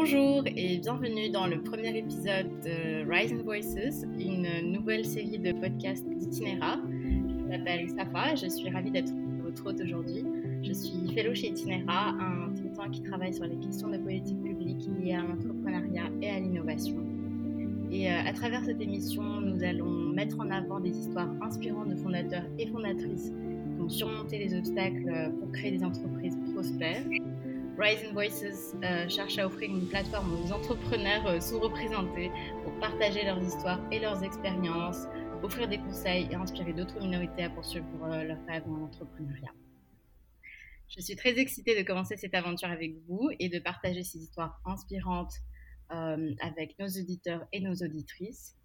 Bonjour et bienvenue dans le premier épisode de Rising Voices, une nouvelle série de podcasts d'Itinéra. Je m'appelle Safa je suis ravie d'être votre hôte aujourd'hui. Je suis fellow chez Itinéra, un think qui travaille sur les questions de politique publique liées à l'entrepreneuriat et à l'innovation. Et euh, à travers cette émission, nous allons mettre en avant des histoires inspirantes de fondateurs et fondatrices qui ont surmonté les obstacles pour créer des entreprises prospères. Rising Voices euh, cherche à offrir une plateforme aux entrepreneurs euh, sous-représentés pour partager leurs histoires et leurs expériences, offrir des conseils et inspirer d'autres minorités à poursuivre leurs rêves en entrepreneuriat. Je suis très excitée de commencer cette aventure avec vous et de partager ces histoires inspirantes euh, avec nos auditeurs et nos auditrices, euh,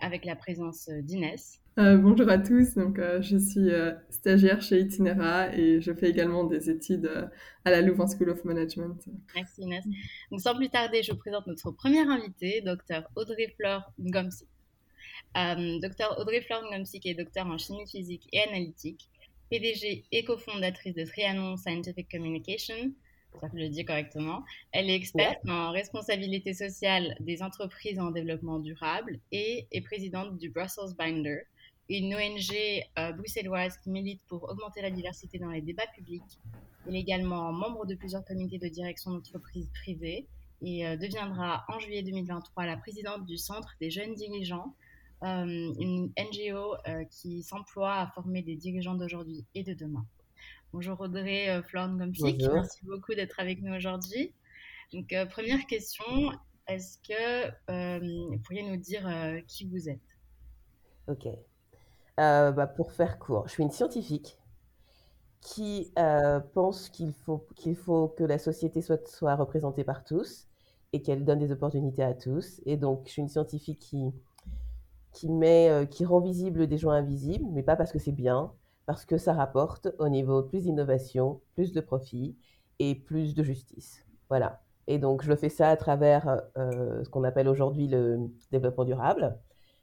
avec la présence d'Inès. Euh, bonjour à tous, donc, je suis stagiaire chez Itinera et je fais également des études à la Louvain School of Management. Merci Inès. Donc, sans plus tarder, je vous présente notre première invitée, Dr Audrey Fleur Ngomsik. Dr Audrey Fleur Ngomsik est docteur en chimie physique et analytique PDG et cofondatrice de Trianon Scientific Communication. Je le dis correctement. Elle est experte en responsabilité sociale des entreprises en développement durable et est présidente du Brussels Binder, une ONG euh, bruxelloise qui milite pour augmenter la diversité dans les débats publics. Elle est également membre de plusieurs comités de direction d'entreprises privées et euh, deviendra en juillet 2023 la présidente du Centre des jeunes dirigeants euh, une NGO qui s'emploie à former des dirigeants d'aujourd'hui et de demain. Bonjour Audrey euh, Florent Gomsik, merci beaucoup d'être avec nous aujourd'hui. Donc, première question, est-ce que vous pourriez nous dire qui vous êtes? Ok. Bah, pour faire court, je suis une scientifique qui pense qu'il faut, qu'il faut que la société soit, soit représentée par tous et qu'elle donne des opportunités à tous. Et donc, je suis une scientifique qui qui, met, euh, qui rend visible des gens invisibles, mais pas parce que c'est bien, parce que ça rapporte au niveau plus d'innovation, plus de profit et plus de justice. Voilà. Et donc, je fais ça à travers euh, ce qu'on appelle aujourd'hui le développement durable.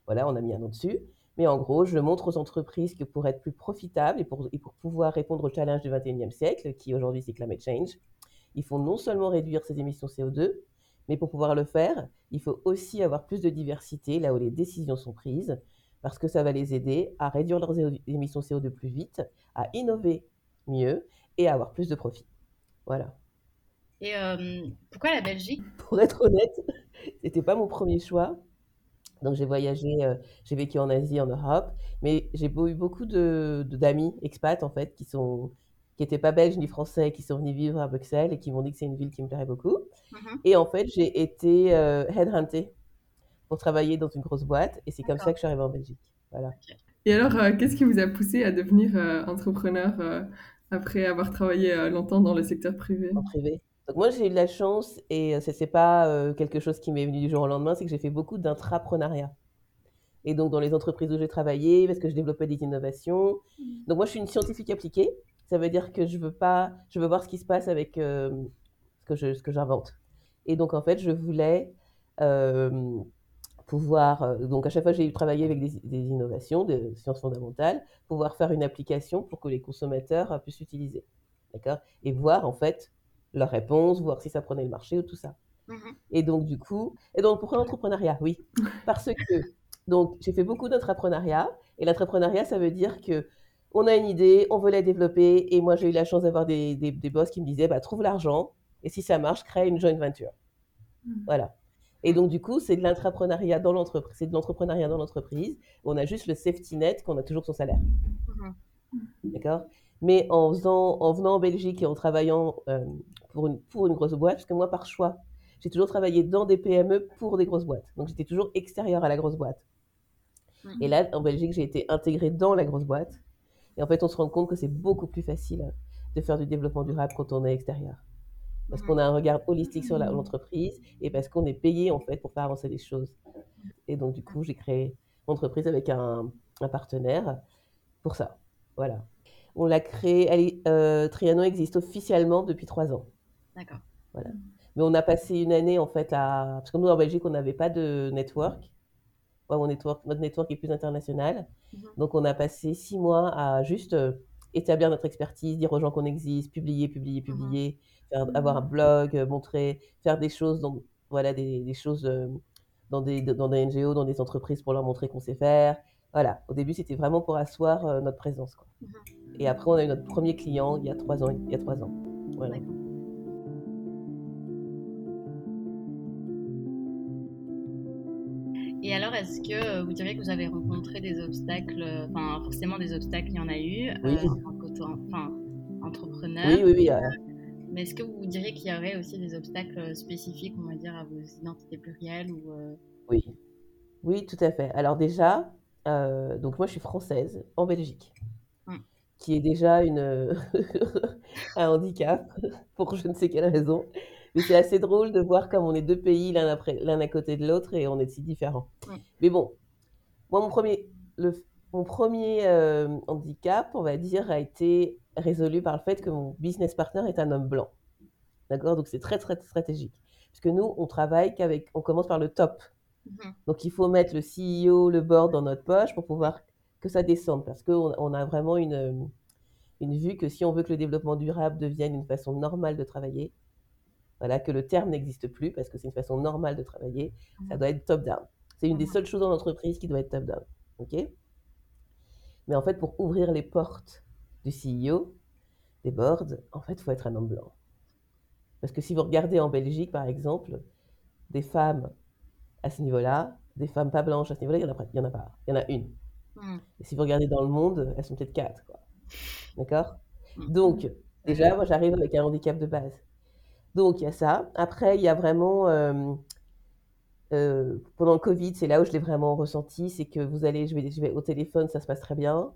Voilà, on a mis un nom dessus. Mais en gros, je montre aux entreprises que pour être plus profitables et pour, pouvoir répondre au challenge du 21e siècle, qui aujourd'hui c'est climate change, il faut non seulement réduire ses émissions CO2, mais pour pouvoir le faire, il faut aussi avoir plus de diversité là où les décisions sont prises, parce que ça va les aider à réduire leurs émissions CO2 plus vite, à innover mieux et à avoir plus de profit. Voilà. Et euh, pourquoi la Belgique? Pour être honnête, c'était pas mon premier choix. Donc j'ai voyagé, euh, j'ai vécu en Asie, en Europe, mais j'ai eu beaucoup de d'amis expats en fait qui sont qui n'étaient pas belges ni français, qui sont venus vivre à Bruxelles et qui m'ont dit que c'est une ville qui me plairait beaucoup. Mhm. Et en fait, j'ai été euh, headhuntée pour travailler dans une grosse boîte et c'est comme ça que je suis arrivée en Belgique. Voilà. Et alors, euh, qu'est-ce qui vous a poussé à devenir euh, entrepreneur après avoir travaillé longtemps dans le secteur privé? En privé. Donc moi, j'ai eu de la chance et ce n'est pas quelque chose qui m'est venu du jour au lendemain, c'est que j'ai fait beaucoup d'intrapreneuriat. Et donc, dans les entreprises où j'ai travaillé, parce que je développais des innovations. Mhm. Donc, moi, je suis une scientifique appliquée. Ça veut dire que je veux pas, je veux voir ce qui se passe avec euh, ce que je, ce que j'invente. Et donc en fait, je voulais euh, pouvoir, euh, donc à chaque fois j'ai travaillé avec des, des, innovations, des sciences fondamentales, pouvoir faire une application pour que les consommateurs puissent l'utiliser, d'accord, et voir en fait leur réponse, voir si ça prenait le marché ou tout ça. Mm-hmm. Et donc du coup, et donc pourquoi l'entrepreneuriat Oui, parce que donc j'ai fait beaucoup d'entrepreneuriat et l'entrepreneuriat ça veut dire que on a une idée, on veut la développer. Et moi, j'ai eu la chance d'avoir des, des, boss qui me disaient, bah, trouve l'argent. Et si ça marche, crée une joint venture. Mmh. Voilà. Et donc, du coup, c'est de l'entrepreneuriat dans l'entreprise. C'est de l'entrepreneuriat dans l'entreprise. On a juste le safety net qu'on a toujours son salaire. Mmh. D'accord? Mais en, faisant, en venant en Belgique et en travaillant euh, pour, une, pour une grosse boîte, parce que moi, par choix, j'ai toujours travaillé dans des PME pour des grosses boîtes. Donc, j'étais toujours extérieur à la grosse boîte. Mmh. Et là, en Belgique, j'ai été intégrée dans la grosse boîte. Et en fait, on se rend compte que c'est beaucoup plus facile de faire du développement durable quand on est extérieur. Parce qu'on a un regard holistique sur l'entreprise et parce qu'on est payé en fait pour faire avancer les choses. Et donc, du coup, j'ai créé l'entreprise avec un, partenaire pour ça. Voilà. On l'a créé, euh, Triano existe officiellement depuis trois ans. D'accord. Voilà. Mais on a passé une année en fait à. Parce que nous en Belgique, on n'avait pas de network network, notre network est plus international. Mhm. Donc, on a passé six mois à juste euh, établir notre expertise, dire aux gens qu'on existe, publier, publier, publier, faire, avoir un blog, montrer, faire des choses, donc voilà, des, des choses dans, des, dans des NGO, dans des entreprises pour leur montrer qu'on sait faire. Voilà, au début, c'était vraiment pour asseoir notre présence. Quoi. Et après, on a eu notre premier client il y a trois ans. Il y a trois ans. Voilà. Et alors, est-ce que vous diriez que vous avez rencontré des obstacles, enfin forcément des obstacles, il y en a eu, oui. euh, enfin, entrepreneur? Oui, oui, oui. Mais est-ce que vous diriez qu'il y aurait aussi des obstacles spécifiques, on va dire, à vos identités plurielles ou, Oui, oui, tout à fait. Alors déjà, euh, donc moi je suis française en Belgique, Hum. qui est déjà une, un handicap pour je ne sais quelle raison. Mais c'est assez drôle de voir comme on est deux pays l'un après l'un à côté de l'autre et on est si différents. Ouais. Mais bon, moi mon premier, le, mon premier euh, handicap, on va dire, a été résolu par le fait que mon business partner est un homme blanc. D'accord? Donc c'est très très stratégique. Parce que nous, on travaille qu'avec, on commence par le top. Mhm. Donc il faut mettre le CEO, le board dans notre poche pour pouvoir que ça descende. Parce qu'on on a vraiment une, une vue que si on veut que le développement durable devienne une façon normale de travailler, voilà, que le terme n'existe plus parce que c'est une façon normale de travailler, ça Mhm. doit être top-down. C'est une des Mhm. seules choses en entreprise qui doit être top-down. OK? Mais en fait, pour ouvrir les portes du CEO, des boards, en fait, il faut être un homme blanc. Parce que si vous regardez en Belgique, par exemple, des femmes à ce niveau-là, des femmes pas blanches à ce niveau-là, il n'y en, a pas- il y en a pas. Il y en a une. Mhm. Et si vous regardez dans le monde, elles sont peut-être quatre. D'accord? Mhm. Donc, déjà, moi, j'arrive avec un handicap de base. Donc, il y a ça. Après, il y a vraiment... euh, euh, pendant le Covid, c'est là où je l'ai vraiment ressenti, c'est que vous allez, je vais, je vais au téléphone, ça se passe très bien.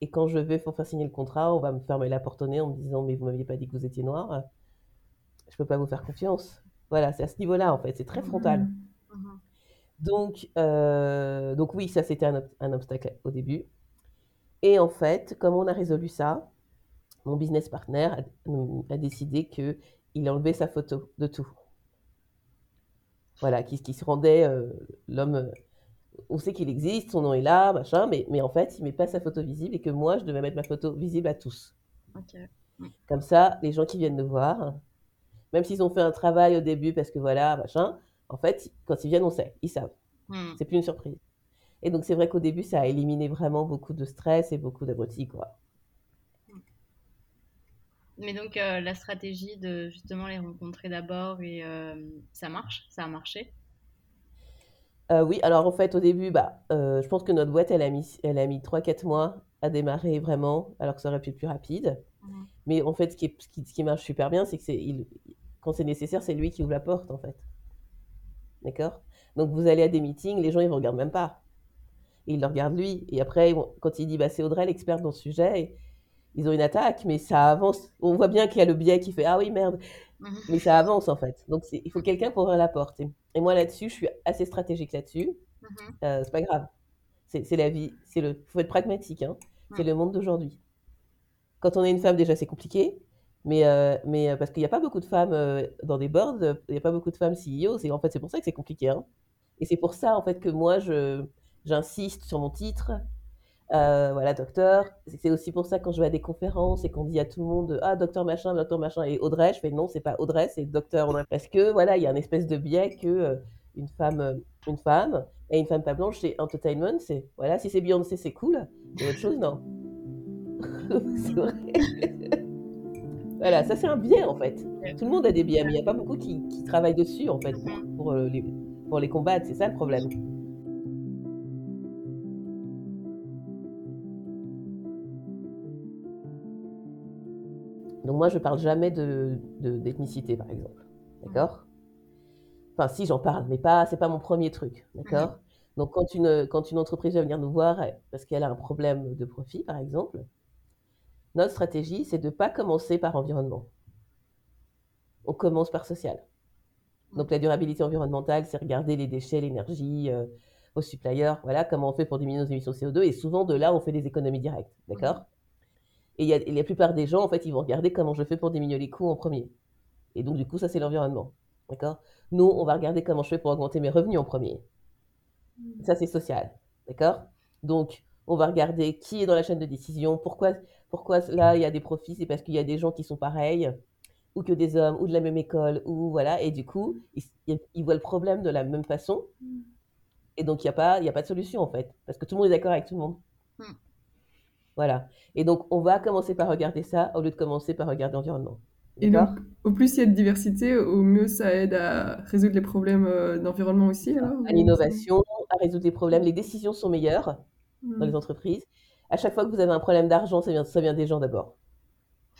Et quand je vais pour faire signer le contrat, on va me fermer la porte au nez en me disant, mais vous m'aviez pas dit que vous étiez noir. Je peux pas vous faire confiance. Voilà, c'est à ce niveau-là, en fait. C'est très frontal. Mhm. Donc, euh, donc oui, ça c'était un, ob- un obstacle au début. Et en fait, comme on a résolu ça, mon business partner a, a décidé que il enlevait sa photo de tout. Voilà, qui, qui se rendait euh, l'homme. On sait qu'il existe, son nom est là, machin, mais, mais en fait, il met pas sa photo visible et que moi, je devais mettre ma photo visible à tous. Comme ça, les gens qui viennent nous voir, même s'ils ont fait un travail au début parce que voilà, machin, en fait, quand ils viennent, on sait, ils savent. Mhm. C'est plus une surprise. Et donc, c'est vrai qu'au début, ça a éliminé vraiment beaucoup de stress et beaucoup d'abrutis, quoi. Mais donc euh, la stratégie de justement les rencontrer d'abord et euh, ça marche, ça a marché? Euh, oui, alors en fait, au début, bah, euh, je pense que notre boîte, elle a mis, elle a mis 3-4 mois à démarrer vraiment, alors que ça aurait pu être plus rapide. Mais en fait, ce qui, est- ce qui, ce qui marche super bien, c'est que il- quand c'est nécessaire, c'est lui qui ouvre la porte, en fait. D'accord? Donc, vous allez à des meetings, les gens, ils vous regardent même pas. Ils le regardent lui. Et après, vont- quand il dit, bah, c'est Audrey l'experte dans ce sujet, et ils ont une attaque, mais ça avance. On voit bien qu'il y a le biais qui fait, ah oui, merde. Mais ça avance, en fait. Donc, il faut quelqu'un pour ouvrir la porte. Et, et moi, là-dessus, je suis assez stratégique là-dessus. Mhm. Euh, c'est pas grave. C'est la vie. C'est le. Faut être pragmatique. Hein. C'est le monde d'aujourd'hui. Quand on est une femme, déjà, c'est compliqué. Mais, euh, mais euh, parce qu'il n'y a pas beaucoup de femmes euh, dans des boards, il n'y a pas beaucoup de femmes CEO. C'est en fait c'est pour ça que c'est compliqué. hein. Et c'est pour ça en fait que moi j'insiste sur mon titre. Euh, voilà, docteur. C'est aussi pour ça quand je vais à des conférences et qu'on dit à tout le monde ah docteur machin, docteur machin et Audrey, je fais non, c'est pas Audrey, c'est docteur. Parce que voilà, il y a un espèce de biais que euh, une femme, euh, une femme et une femme pas blanche, c'est entertainment, c'est voilà, si c'est Beyoncé, c'est cool, et autre chose, non. c'est vrai. voilà, ça c'est un biais en fait. Tout le monde a des biais, mais il n'y a pas beaucoup qui, qui travaillent dessus en fait pour, pour, les, pour les combattre, c'est ça le problème. Donc moi je parle jamais de de- d'ethnicité par exemple, d'accord? Enfin si j'en parle, mais pas c'est pas mon premier truc, d'accord? Donc quand une quand une entreprise va venir nous voir parce qu'elle a un problème de profit par exemple, notre stratégie c'est de pas commencer par environnement. On commence par social. Donc la durabilité environnementale, c'est regarder les déchets, l'énergie, euh, vos suppliers, voilà comment on fait pour diminuer nos émissions CO2 et souvent de là on fait des économies directes, d'accord? Et, y a, et la plupart des gens, en fait, ils vont regarder comment je fais pour diminuer les coûts en premier. Et donc, du coup, ça, c'est l'environnement. D'accord? Nous, on va regarder comment je fais pour augmenter mes revenus en premier. Ça, c'est social. D'accord? Donc, on va regarder qui est dans la chaîne de décision, pourquoi, Pourquoi là, il y a des profits C'est parce qu'il y a des gens qui sont pareils, ou que des hommes, ou de la même école, ou voilà. Et du coup, ils, ils voient le problème de la même façon. Et donc, il n'y a, pas, a pas de solution, en fait. Parce que tout le monde est d'accord avec tout le monde. Voilà. Et donc, on va commencer par regarder ça au lieu de commencer par regarder l'environnement. Et donc, au plus il y a de diversité, au mieux ça aide à résoudre les problèmes euh, d'environnement aussi, alors À l'innovation, à résoudre les problèmes. Les décisions sont meilleures dans les mm. entreprises. À chaque fois que vous avez un problème d'argent, ça vient, ça vient des gens d'abord.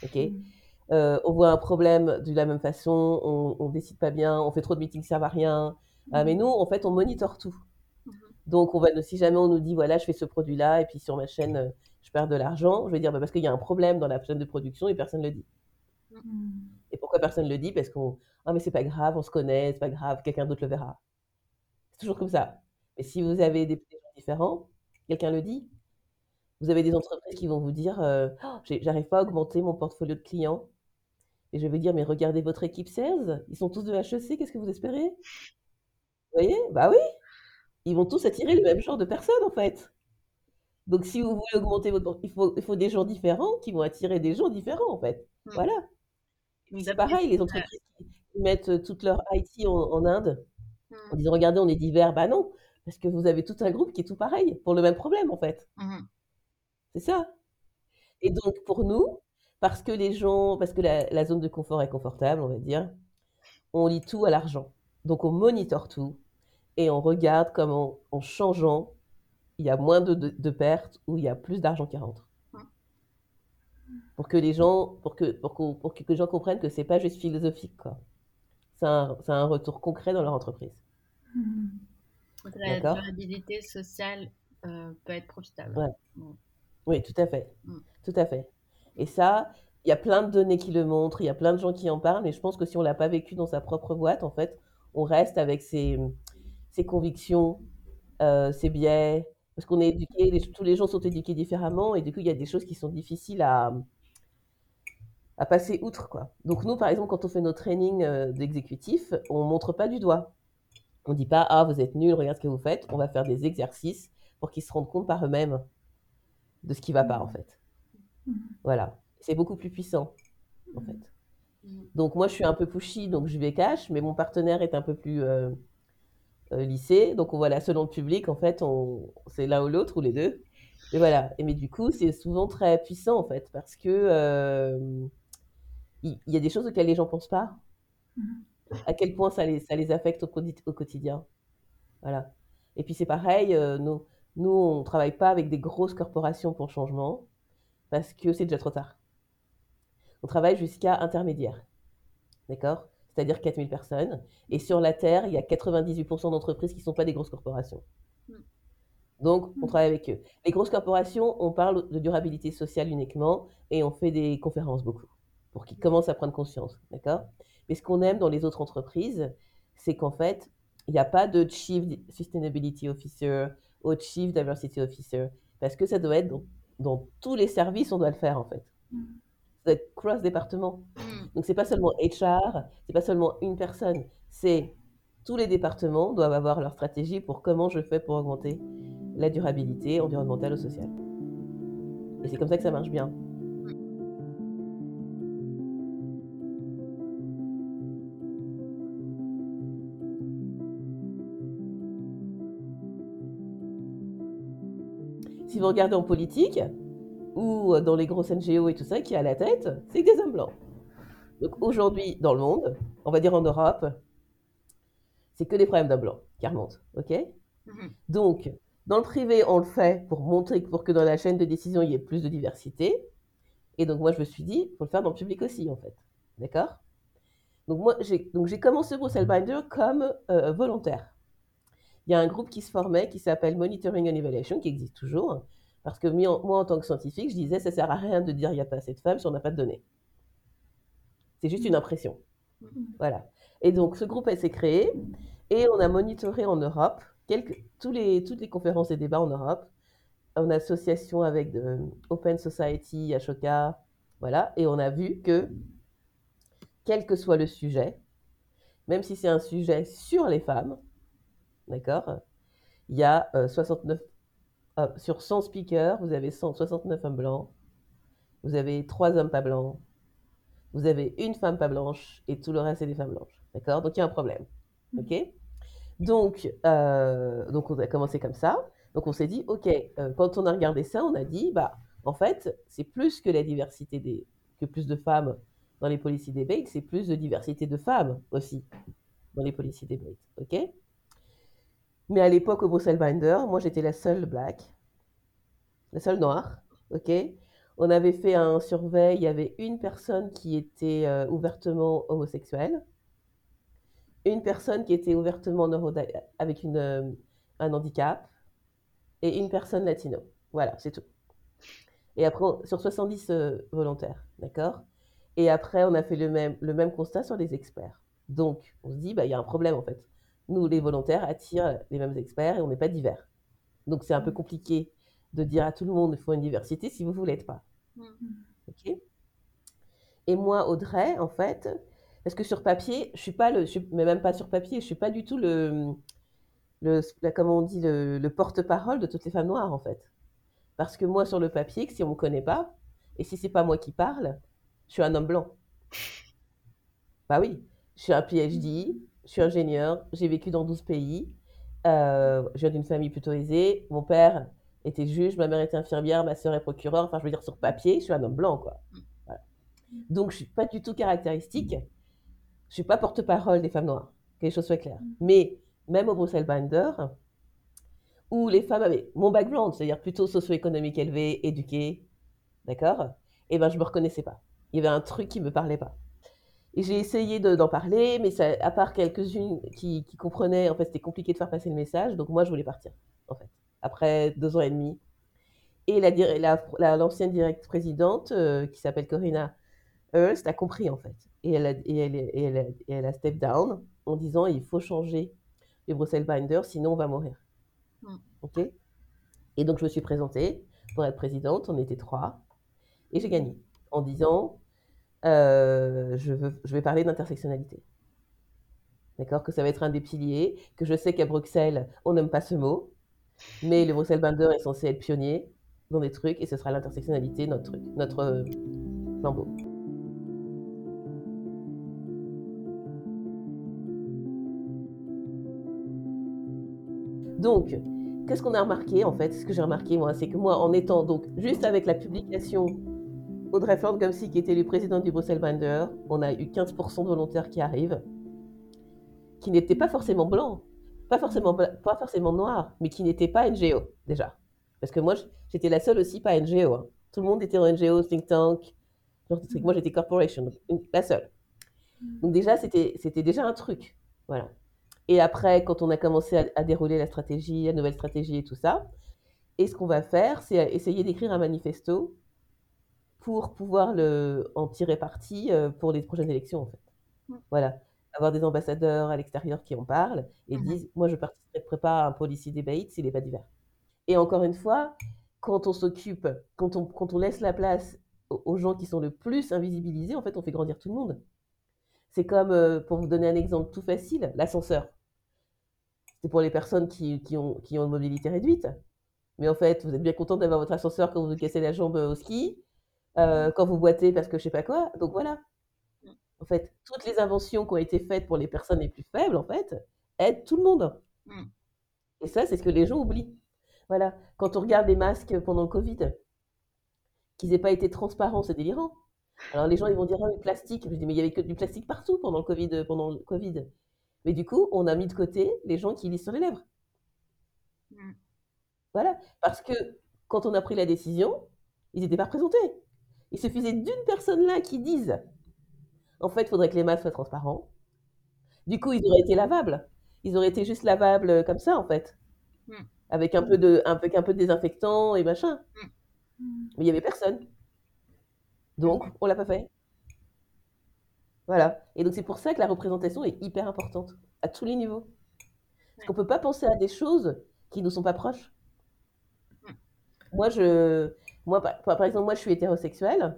OK? Mm. euh, On voit un problème de la même façon, on ne décide pas bien, on fait trop de meetings, ça ne sert à rien. Ah, mais nous, en fait, on monitore tout. Donc, on va, si jamais on nous dit, voilà, je fais ce produit-là, et puis sur ma chaîne, euh, je perds de l'argent, je vais dire, bah, parce qu'il y a un problème dans la chaîne de production et personne ne le dit. Mm. Et pourquoi personne ne le dit? Parce qu'on, ah, mais c'est pas grave, on se connaît, c'est pas grave, quelqu'un d'autre le verra. C'est toujours comme ça. Mais si vous avez des, gens différents, quelqu'un le dit. Vous avez des entreprises qui vont vous dire, euh, oh, j'arrive pas à augmenter mon portfolio de clients. Et je vais dire, mais regardez votre équipe 16, ils sont tous de HEC, qu'est-ce que vous espérez? Vous voyez? Bah oui ils vont tous attirer le même genre de personnes, en fait. Donc, si vous voulez augmenter votre... Il faut, il faut des gens différents qui vont attirer des gens différents, en fait. Mmh. Voilà. C'est pareil, les entreprises qui mettent euh, toute leur IT en, Inde, mmh. en disant, regardez, on est divers. Bah non, parce que vous avez tout un groupe qui est tout pareil, pour le même problème, en fait. Mmh. C'est ça. Et donc, pour nous, parce que les gens, parce que la, la zone de confort est confortable, on va dire, on lit tout à l'argent. Donc, on monitore tout et on regarde comment, en changeant, il y a moins de, pertes ou il y a plus d'argent qui rentre. Pour que les gens, pour que, pour que, pour que les gens comprennent que c'est pas juste philosophique, quoi. C'est un, un, retour concret dans leur entreprise. La durabilité sociale euh, peut être profitable. Oui, tout à fait. Mm. Tout à fait. Et ça, il y a plein de données qui le montrent, il y a plein de gens qui en parlent, mais je pense que si on l'a pas vécu dans sa propre boîte, en fait, on reste avec ces, ses convictions, euh, ses biais, parce qu'on est éduqué, tous les gens sont éduqués différemment, et du coup, il y a des choses qui sont difficiles à, à passer outre. Quoi. Donc nous, par exemple, quand on fait nos trainings euh, d'exécutif, on ne montre pas du doigt. On ne dit pas, ah, vous êtes nul, regarde ce que vous faites. On va faire des exercices pour qu'ils se rendent compte par eux-mêmes de ce qui ne va pas, en fait. Voilà. C'est beaucoup plus puissant, en fait. Donc moi, je suis un peu pushy, donc je vais cash, mais mon partenaire est un peu plus... Euh, lycée. Donc, on, voilà, selon le public, en fait, on, c'est l'un ou l'autre ou les deux. Et voilà. Et mais du coup, c'est souvent très puissant, en fait, parce que euh, il y, a des choses auxquelles les gens pensent pas. Mm-hmm. À quel point ça les, ça les affecte au, au quotidien. Voilà. Et puis, c'est pareil, euh, nous, nous, on travaille pas avec des grosses corporations pour le changement, parce que c'est déjà trop tard. On travaille jusqu'à intermédiaire. D'accord? C'est-à-dire 4000 personnes. Et sur la Terre, il y a 98% d'entreprises qui ne sont pas des grosses corporations. Hmm. Donc, on hmm. travaille avec eux. Les grosses corporations, on parle de durabilité sociale uniquement et on fait des conférences beaucoup pour qu'ils commencent à prendre conscience. D'accord? Mais ce qu'on aime dans les autres entreprises, c'est qu'en fait, il n'y a pas de Chief Sustainability Officer ou Chief Diversity Officer parce que ça doit être dans, dans tous les services, on doit le faire en fait. Hmm cross-département. Donc, c'est pas seulement HR, c'est pas seulement une personne, c'est tous les départements doivent avoir leur stratégie pour comment je fais pour augmenter la durabilité environnementale ou sociale. Et c'est comme ça que ça marche bien. Si vous regardez en politique, ou dans les grosses NGO et tout ça, qui a la tête, c'est des hommes blancs. Donc aujourd'hui, dans le monde, on va dire en Europe, c'est que des problèmes d'hommes blancs qui remontent. OK? Mhm. Donc, dans le privé, on le fait pour montrer, pour que dans la chaîne de décision, il y ait plus de diversité. Et donc, moi, je me suis dit, il faut le faire dans le public aussi, en fait. D'accord? Donc, moi, j'ai commencé Bruxelles Binder comme euh, volontaire. Il y a un groupe qui se formait qui s'appelle Monitoring and Evaluation, qui existe toujours, parce que moi, en tant que scientifique, je disais, ça sert à rien de dire il n'y a pas assez de femmes si on n'a pas de données. C'est juste une impression. Voilà. Et donc, ce groupe s'est créé et on a monitoré en Europe quelques, tous les, toutes les conférences et débats en Europe en association avec de, Open Society, Ashoka, voilà. Et on a vu que, quel que soit le sujet, même si c'est un sujet sur les femmes, d'accord, il y a 69 euh, sur 100 speakers, vous avez 169 hommes blancs, vous avez trois hommes pas blancs, vous avez une femme pas blanche et tout le reste c'est des femmes blanches. D'accord? Donc il y a un problème. Mm. Ok? Donc, euh, donc on a commencé comme ça. Donc on s'est dit, ok, euh, quand on a regardé ça, on a dit, bah en fait, c'est plus que la diversité des, que plus de femmes dans les policy debates, c'est plus de diversité de femmes aussi dans les policy debates. Ok? Mais à l'époque au Bruxelles Binder, moi j'étais la seule black, la seule noire. Ok? On avait fait un surveil, il y avait une personne qui était euh, ouvertement homosexuelle, une personne qui était ouvertement avec une, euh, un handicap et une personne latino. Voilà, c'est tout. Et après, on- sur 70 euh, volontaires, d'accord? Et après, on a fait le même, le même constat sur les experts. Donc, on se dit, bah, il y a un problème en fait. Nous, les volontaires attirent les mêmes experts et on n'est pas divers. Donc, c'est un peu compliqué de dire à tout le monde, il faut une diversité si vous ne l'êtes pas. Mm. Ok Et moi, Audrey, en fait, parce que sur papier, je suis pas le, suis, mais même pas sur papier, je suis pas du tout le, le, comment on dit, le, le porte-parole de toutes les femmes noires, en fait. Parce que moi, sur le papier, si on me connaît pas, et si c'est pas moi qui parle, je suis un homme blanc. Bah oui, je suis un PhD, je suis ingénieur, j'ai vécu dans 12 pays, euh, je viens d'une famille plutôt aisée, mon père était juge, ma mère était infirmière, ma sœur est procureure, enfin je veux dire sur papier, je suis un homme blanc, quoi. Voilà. Donc je suis pas du tout caractéristique, je suis pas porte-parole des femmes noires, que les choses soient claires. Mais même au Bruxelles Binder, où les femmes avaient mon background, c'est-à-dire plutôt socio-économique élevé, éduqué, d'accord Et ben je me reconnaissais pas. Il y avait un truc qui me parlait pas. Et j'ai essayé de- d'en parler, mais ça, à part quelques-unes qui, qui comprenaient, en fait, c'était compliqué de faire passer le message. Donc moi, je voulais partir, en fait, après deux ans et demi. Et la dir- la- la- l'ancienne directe présidente, euh, qui s'appelle Corinna Hurst, a compris, en fait. Et elle a, et elle, et elle a, et elle a step down en disant il faut changer les Bruxelles Binder, sinon on va mourir. Mm. OK? Et donc je me suis présentée pour être présidente, on était trois, et j'ai gagné en disant euh, je, veux, je vais parler d'intersectionnalité. D'accord? Que ça va être un des piliers, que je sais qu'à Bruxelles, on n'aime pas ce mot, mais le Bruxelles Binder est censé être pionnier dans des trucs, et ce sera l'intersectionnalité, notre truc, notre euh, flambeau. Donc, qu'est-ce qu'on a remarqué en fait? Ce que j'ai remarqué moi, c'est que moi, en étant donc juste avec la publication Audrey Ford Gumsey, qui était le président du Bruxelles Binder, on a eu 15% de volontaires qui arrivent, qui n'étaient pas forcément blancs, pas forcément, pas forcément mais qui n'étaient pas NGO déjà. Parce que moi, j'étais la seule aussi pas NGO. hein. Tout le monde était en NGO, think tank, genre de trucs. Moi, j'étais corporation, donc une- la seule. Donc déjà, c'était déjà un truc. Voilà. Et après, quand on a commencé à, à dérouler la stratégie, la nouvelle stratégie et tout ça, et ce qu'on va faire, c'est essayer d'écrire un manifesto pour pouvoir le, en tirer parti euh, pour les prochaines élections, en fait. Mm. Voilà. Avoir des ambassadeurs à l'extérieur qui en parlent et Mhm. disent Moi, je participerai pas à un policy debate s'il n'est pas divers. Et encore une fois, quand on s'occupe, quand on, quand on laisse la place aux, aux gens qui sont le plus invisibilisés, en fait, on fait grandir tout le monde. C'est comme, euh, pour vous donner un exemple tout facile, l'ascenseur. C'est pour les personnes qui, qui ont, qui ont une mobilité réduite. Mais en fait, vous êtes bien content d'avoir votre ascenseur quand vous vous cassez la jambe au ski, euh, quand vous boitez parce que je sais pas quoi. Donc voilà. En fait, toutes les inventions qui ont été faites pour les personnes les plus faibles, en fait, aident tout le monde. Mm. Et ça, c'est ce que les gens oublient. Voilà. Quand on regarde les masques pendant le Covid, qu'ils n'aient pas été transparents, c'est délirant. Alors les gens, ils vont dire, ah, le plastique. Je dis, mais il y avait que du plastique partout pendant le Covid. Pendant le Covid. Mais du coup, on a mis de côté les gens qui lisent sur les lèvres. Mm. Voilà. Parce que quand on a pris la décision, ils n'étaient pas représentés. Il suffisait d'une personne là qui dise, en fait, il faudrait que les masques soient transparents. Du coup, ils auraient été lavables. Ils auraient été juste lavables euh, comme ça, en fait. Mm. Avec un peu de, avec un peu de désinfectant et machin. Mais il n'y avait personne. Donc, on l'a pas fait. Voilà. Et donc, c'est pour ça que la représentation est hyper importante, à tous les niveaux. Parce qu'on ne peut pas penser à des choses qui ne nous sont pas proches. Mm. Moi, je, moi par, par exemple, moi, je suis hétérosexuelle.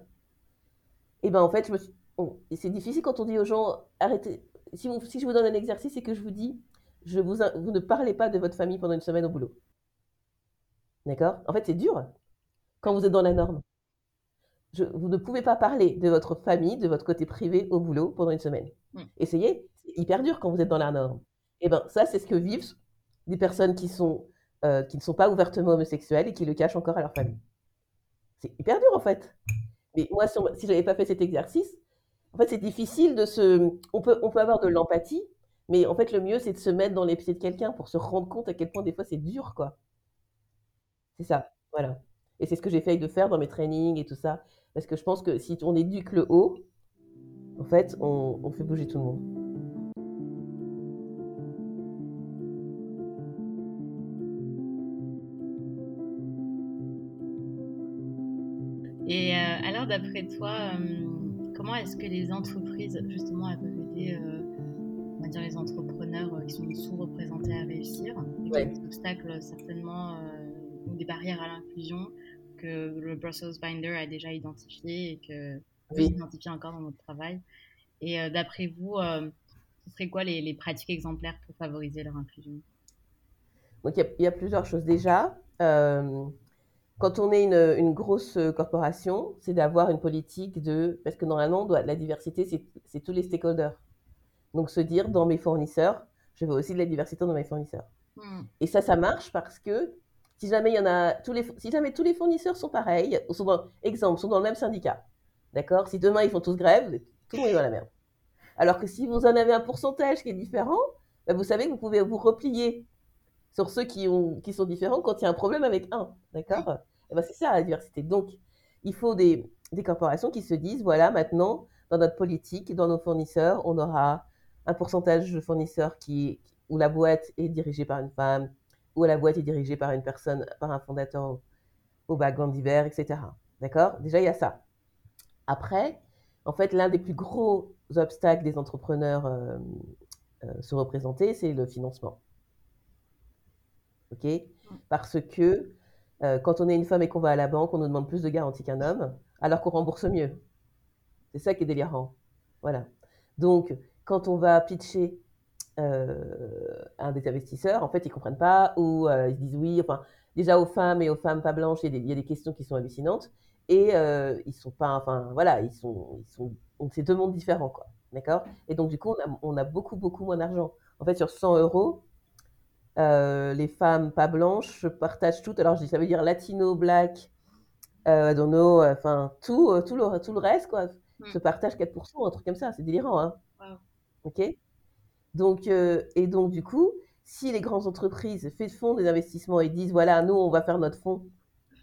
Et ben, en fait, je me suis- on- et c'est difficile quand on dit aux gens, arrêtez. Si, si je vous donne un exercice et que je vous dis, je vous, ne parlez pas de votre famille pendant une semaine au boulot. D'accord? En fait, c'est dur quand vous êtes dans la norme. vous ne pouvez pas parler de votre famille, de votre côté privé au boulot pendant une semaine. Mm. Essayez, c'est hyper dur quand vous êtes dans la norme. Et ben ça, c'est ce que vivent des personnes qui, sont, euh, qui ne sont pas ouvertement homosexuelles et qui le cachent encore à leur famille. C'est hyper dur en fait. Mais moi, si, je n'avais pas fait cet exercice, en fait, c'est difficile de se. On peut, on peut avoir de l'empathie, mais en fait, le mieux, c'est de se mettre dans les pieds de quelqu'un pour se rendre compte à quel point des fois c'est dur, quoi. C'est ça, voilà. Et c'est ce que j'essaye de faire dans mes trainings et tout ça. Parce que je pense que si on éduque le haut, en fait, on, fait bouger tout le monde. Et euh, alors, d'après toi, euh, comment est-ce que les entreprises, justement, elles peuvent aider, euh, on va dire, les entrepreneurs qui sont sous-représentés à réussir Ouais. Des obstacles, certainement, ou des barrières à l'inclusion que le Brussels Binder a déjà identifié et que vous Oui. identifiez encore dans notre travail. Et d'après vous, ce serait quoi les, les pratiques exemplaires pour favoriser leur inclusion? Donc, il y, a- il y a plusieurs choses. Déjà, euh, quand on est une, une grosse corporation, c'est d'avoir une politique de... Parce que normalement, on doit- la diversité, c'est tous les stakeholders. Donc, se dire, dans mes fournisseurs, je veux aussi de la diversité dans mes fournisseurs. Hmm. Et ça, ça marche parce que si jamais il y en a, tous les, si jamais tous les fournisseurs sont pareils, ou sont dans, exemple, sont dans le même syndicat, d'accord Si demain ils font tous grève, tout le monde est dans la merde. Alors que si vous en avez un pourcentage qui est différent, ben, vous savez que vous pouvez vous replier sur ceux qui, ont, qui sont différents quand il y a un problème avec un, d'accord? Et ben, C'est ça la diversité. Donc, il faut des, des corporations qui se disent, voilà, maintenant, dans notre politique, dans nos fournisseurs, on aura un pourcentage de fournisseurs qui, où la boîte est dirigée par une femme, où la boîte est dirigée par une personne, par un fondateur au background divers, etc. D'accord? Déjà, il y a ça. Après, en fait, l'un des plus gros obstacles des entrepreneurs euh, euh, se représenter, c'est le financement. OK? Parce que euh, quand on est une femme et qu'on va à la banque, on nous demande plus de garantie qu'un homme, alors qu'on rembourse mieux. C'est ça qui est délirant. Voilà. Donc, quand on va pitcher euh, un des investisseurs, en fait, ils comprennent pas ou euh, ils disent oui. Enfin, déjà aux femmes et aux femmes pas blanches, il y a des, questions qui sont hallucinantes et euh, ils sont pas. Enfin, voilà, ils sont, ils sont. C'est deux mondes différents, quoi. D'accord? Et donc du coup, on a beaucoup, beaucoup moins d'argent. En fait, sur 100 euros, euh, les femmes pas blanches partagent tout. Alors, ça veut dire latino, black, euh, don't know, enfin tout, euh, tout le, tout le reste, quoi, Hmm. se partage 4%, un truc comme ça. C'est délirant, hein. Wow. Ok. Donc, euh, et donc, du coup, si les grandes entreprises fait- font des investissements et disent, voilà, nous, on va faire notre fonds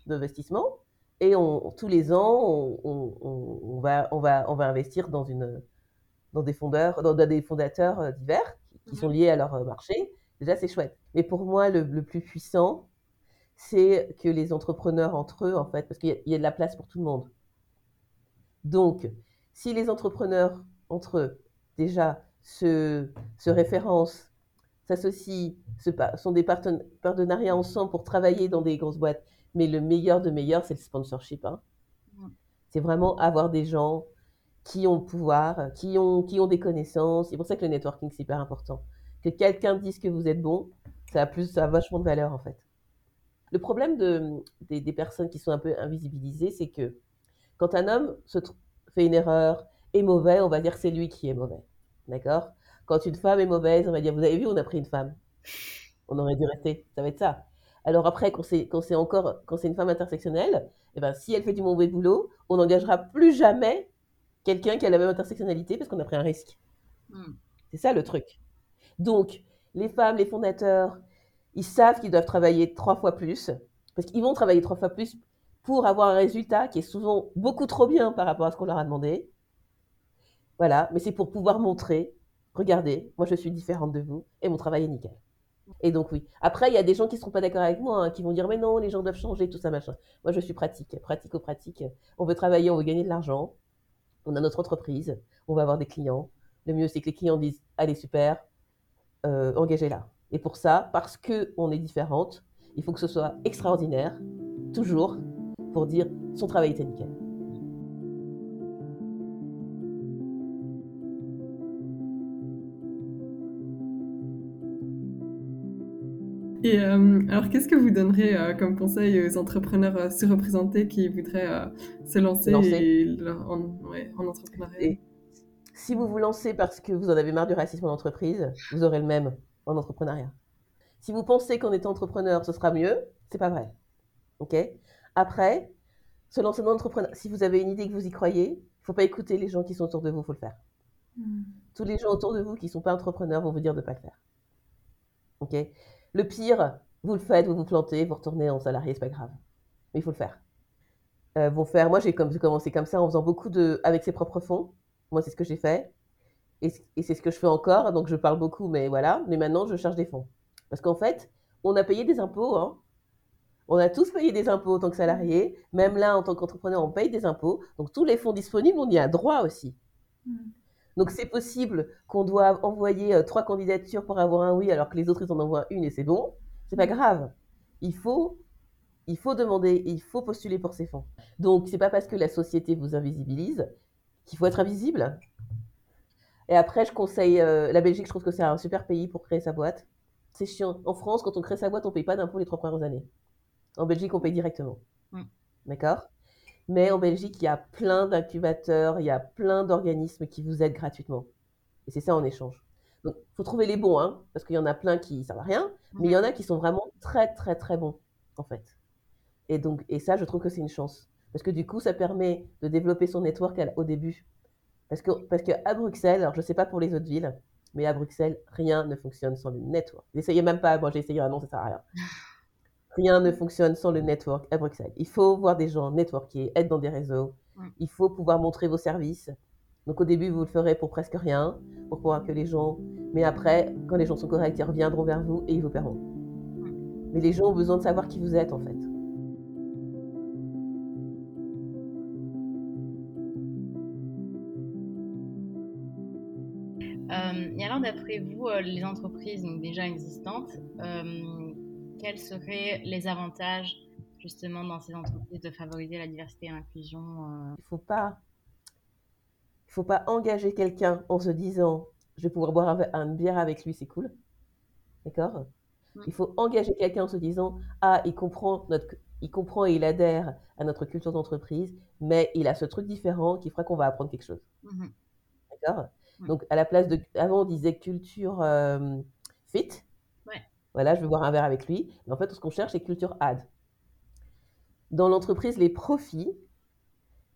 d'investissement, et on, tous les ans, on, on- on- on va, on, va, on va investir dans, une, dans, des, fondeurs, dans, des fondateurs euh, divers qui, qui sont liés à leur euh, marché. Déjà, c'est chouette. Mais pour moi, le, le plus puissant, c'est que les entrepreneurs entre eux, en fait, parce qu'il y, a- il y a de la place pour tout le monde. Donc, si les entrepreneurs entre eux, déjà, se, se référencent, s'associent, sont des parten- partenariats ensemble pour travailler dans des grosses boîtes, mais le meilleur de meilleur, c'est le sponsorship. hein. C'est vraiment avoir des gens qui ont le pouvoir, qui ont, qui ont des connaissances. C'est pour ça que le networking, c'est hyper important. Que quelqu'un dise que vous êtes bon, ça a, plus, ça a vachement de valeur, en fait. Le problème de, des, des personnes qui sont un peu invisibilisées, c'est que quand un homme se fait une erreur, est mauvais, on va dire c'est lui qui est mauvais. D'accord? Quand une femme est mauvaise, on va dire, vous avez vu, on a pris une femme. On aurait dû rester. Ça va être ça. Alors après, quand c'est, quand c'est encore, quand c'est une femme intersectionnelle, eh ben, si elle fait du mauvais boulot, on n'engagera plus jamais quelqu'un qui a la même intersectionnalité parce qu'on a pris un risque. Hmm. C'est ça le truc. Donc, les femmes, les fondateurs, ils savent qu'ils doivent travailler trois fois plus, parce qu'ils vont travailler trois fois plus pour avoir un résultat qui est souvent beaucoup trop bien par rapport à ce qu'on leur a demandé. Voilà, mais c'est pour pouvoir montrer, regardez, moi je suis différente de vous et mon travail est nickel. Et donc oui. Après, il y a des gens qui ne seront pas d'accord avec moi, hein, qui vont dire mais non, les gens doivent changer, tout ça machin. Moi je suis pratique, pratico-pratique. On veut travailler, on veut gagner de l'argent. On a notre entreprise, on va avoir des clients. Le mieux c'est que les clients disent allez super, euh, engagez-la. Et pour ça, parce que on est différente, il faut que ce soit extraordinaire, toujours, pour dire son travail était nickel. Et euh, alors, qu'est-ce que vous donnerez euh, comme conseil aux entrepreneurs euh, surreprésentés qui voudraient se lancer, en, entrepreneuriat? Et Si vous vous lancez parce que vous en avez marre du racisme en entreprise, vous aurez le même en entrepreneuriat. Si vous pensez qu'en étant entrepreneur, ce sera mieux, c'est pas vrai. OK? Après, se lancer dans l'entrepreneuriat, si vous avez une idée que vous y croyez, il faut pas écouter les gens qui sont autour de vous, il faut le faire. Hmm. Tous les gens autour de vous qui ne sont pas entrepreneurs vont vous dire de ne pas le faire. OK? Le pire, vous le faites, vous vous plantez, vous retournez en salarié, c'est pas grave. Mais il faut le faire. Euh, vont faire. Moi, j'ai commencé comme ça en faisant beaucoup de. avec ses propres fonds. Moi, c'est ce que j'ai fait. Et, c'est ce que je fais encore. Donc, je parle beaucoup, mais voilà. Mais maintenant, je cherche des fonds. Parce qu'en fait, on a payé des impôts. Hein. On a tous payé des impôts en tant que salarié. Même là, en tant qu'entrepreneur, on paye des impôts. Donc, tous les fonds disponibles, on y a droit aussi. Hmm. Donc c'est possible qu'on doive envoyer euh, trois candidatures pour avoir un oui alors que les autres ils en envoient une et c'est bon. C'est pas grave. Il faut, il faut demander, il faut postuler pour ces fonds. Donc c'est pas parce que la société vous invisibilise qu'il faut être invisible. Et après je conseille euh, la Belgique. Je trouve que c'est un super pays pour créer sa boîte. C'est chiant. En France, quand on crée sa boîte, on paye pas d'impôts les trois premières années. En Belgique, on paye directement. Mm. D'accord? Mais en Belgique, il y a plein d'incubateurs, il y a plein d'organismes qui vous aident gratuitement. Et c'est ça en échange. Donc, il faut trouver les bons, hein, parce qu'il y en a plein qui ne servent à rien, mais il y en a qui sont vraiment très, très, très bons, en fait. Et, donc, et ça, je trouve que c'est une chance. Parce que du coup, ça permet de développer son network au début. Parce que parce qu'à Bruxelles, alors je ne sais pas pour les autres villes, mais à Bruxelles, rien ne fonctionne sans le network. N'essayez même pas, moi j'ai essayé, ah non, ça sert à rien. Rien ne fonctionne sans le network à Bruxelles. Il faut voir des gens networker, être dans des réseaux. Il faut pouvoir montrer vos services. Donc au début, vous le ferez pour presque rien, pour pouvoir que les gens... Mais après, quand les gens sont corrects, ils reviendront vers vous et ils vous paieront. Mais les gens ont besoin de savoir qui vous êtes en fait. Et alors, d'après vous, euh, les entreprises donc, déjà existantes, euh, quels seraient les avantages justement dans ces entreprises de favoriser la diversité et l'inclusion euh? Il ne faut pas, il faut pas engager quelqu'un en se disant je vais pouvoir boire un bière avec lui, c'est cool. D'accord? Mm. Il faut engager quelqu'un en se disant ah, il comprend, notre, il comprend et il adhère à notre culture d'entreprise, mais il a ce truc différent qui fera qu'on va apprendre quelque chose. Mm-hmm. D'accord? Donc, à la place de. Avant, on disait culture euh, fit. Voilà, je vais boire un verre avec lui. Mais en fait, ce qu'on cherche, c'est culture ad. Dans l'entreprise, les profits,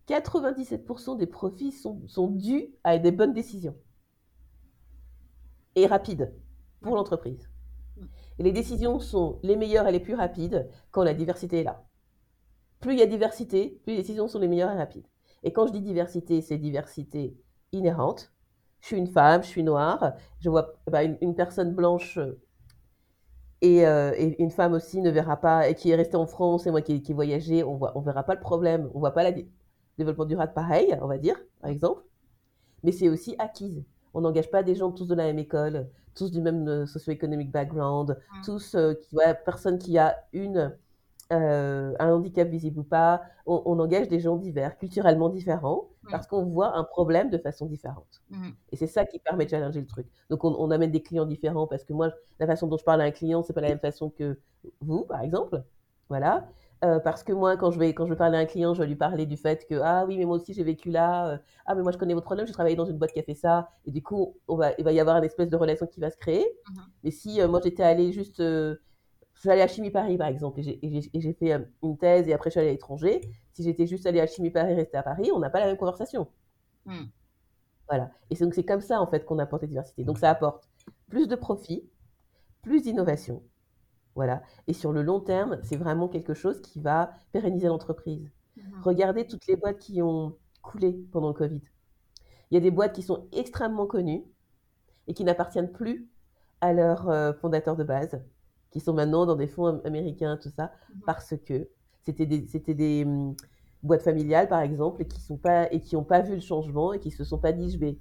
97% des profits sont, sont, dus à des bonnes décisions. Et rapides pour l'entreprise. Et les décisions sont les meilleures et les plus rapides quand la diversité est là. Plus il y a diversité, plus les décisions sont les meilleures et rapides. Et quand je dis diversité, c'est diversité inhérente. Je suis une femme, je suis noire, je vois bah, une, personne blanche euh, et, une femme aussi ne verra pas, et qui est restée en France et moi qui, qui voyageais, on voit, on verra pas le problème, on voit pas le développement durable pareil, on va dire, par exemple. Mais c'est aussi acquise. On n'engage pas des gens tous de la même école, tous du même euh, socio-économique background, mmh. tous, euh, qui, personne qui a une euh, un handicap visible ou pas, on, engage des gens divers, culturellement différents, parce qu'on voit un problème de façon différente. Mmh. Et c'est ça qui permet de challenger le truc. Donc on, amène des clients différents, parce que moi, la façon dont je parle à un client, c'est pas la même façon que vous, par exemple. Voilà. Euh, parce que moi, quand je, vais, quand je vais parler à un client, je vais lui parler du fait que Ah oui, mais moi aussi j'ai vécu là. Euh, ah, mais moi je connais votre problème, j'ai travaillé dans une boîte qui a fait ça. Et du coup, on va, il va y avoir une espèce de relation qui va se créer. Mmh. Mais si moi j'étais allée juste je suis allée à Chimie Paris, par exemple, et j'ai fait euh, une thèse, et après je suis allée à l'étranger. Si j'étais juste allée à Chimie Paris, restée à Paris, on n'a pas la même conversation. Hmm. Voilà. Et donc c'est comme ça, en fait, qu'on apporte la diversité. Donc ça apporte plus de profit, plus d'innovation. Voilà. Et sur le long terme, c'est vraiment quelque chose qui va pérenniser l'entreprise. Hmm. Regardez toutes les boîtes qui ont coulé pendant le Covid. Il y a des boîtes qui sont extrêmement connues et qui n'appartiennent plus à leur euh, fondateur de base qui sont maintenant dans des fonds américains, tout ça, mhm. parce que c'était des, c'était des hum, boîtes familiales, par exemple, et qui sont pas et qui n'ont pas vu le changement et qui se sont pas dit, je vais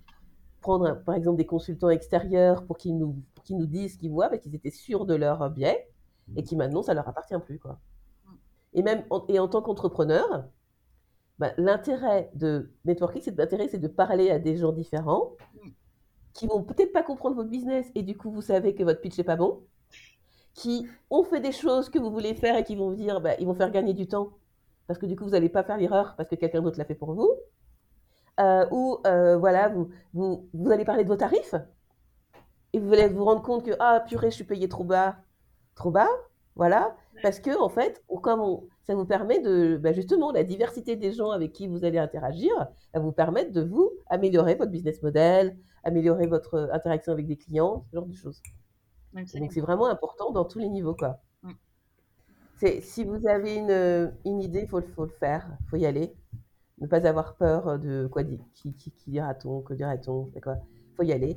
prendre, par exemple, des consultants extérieurs pour qu'ils nous, pour nous disent ce qu'ils voient, parce qu'ils étaient sûrs de leur biais, et qui maintenant, ça leur appartient plus, quoi. Mhm. Et même, en, et en tant qu'entrepreneur, bah, l'intérêt de networking, c'est d'intérêt, c'est de parler à des gens différents qui vont peut-être pas comprendre votre business et du coup vous savez que votre pitch n'est pas bon qui ont fait des choses que vous voulez faire et qui vont vous dire, bah, ils vont faire gagner du temps. Parce que du coup, vous n'allez pas faire l'erreur parce que quelqu'un d'autre l'a fait pour vous. Euh, ou euh, voilà, vous, vous, vous, allez parler de vos tarifs et vous allez vous rendre compte que, ah purée, je suis payé trop bas, trop bas, voilà. Parce que, en fait, comme ça vous permet de, bah, justement, la diversité des gens avec qui vous allez interagir, ça vous permettre de vous améliorer votre business model, améliorer votre interaction avec des clients, ce genre de choses. Donc, c'est vraiment important dans tous les niveaux, quoi. Mm. Si vous avez une, une idée, il faut, faut, le faire, il faut y aller. Ne pas avoir peur de quoi dire, qui, qui, qui dira-t-on, que dira-t-on, il faut y aller.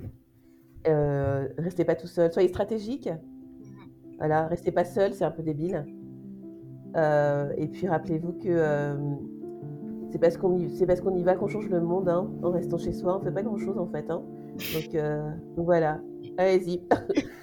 Euh, restez pas tout seul, soyez stratégique. Voilà, restez pas seul, c'est un peu débile. Euh, et puis rappelez-vous que euh, c'est parce qu'on y, c'est parce qu'on y va qu'on change le monde. Hein, en restant chez soi, on fait pas grand-chose en fait. Hein. Donc, euh, donc voilà, allez-y.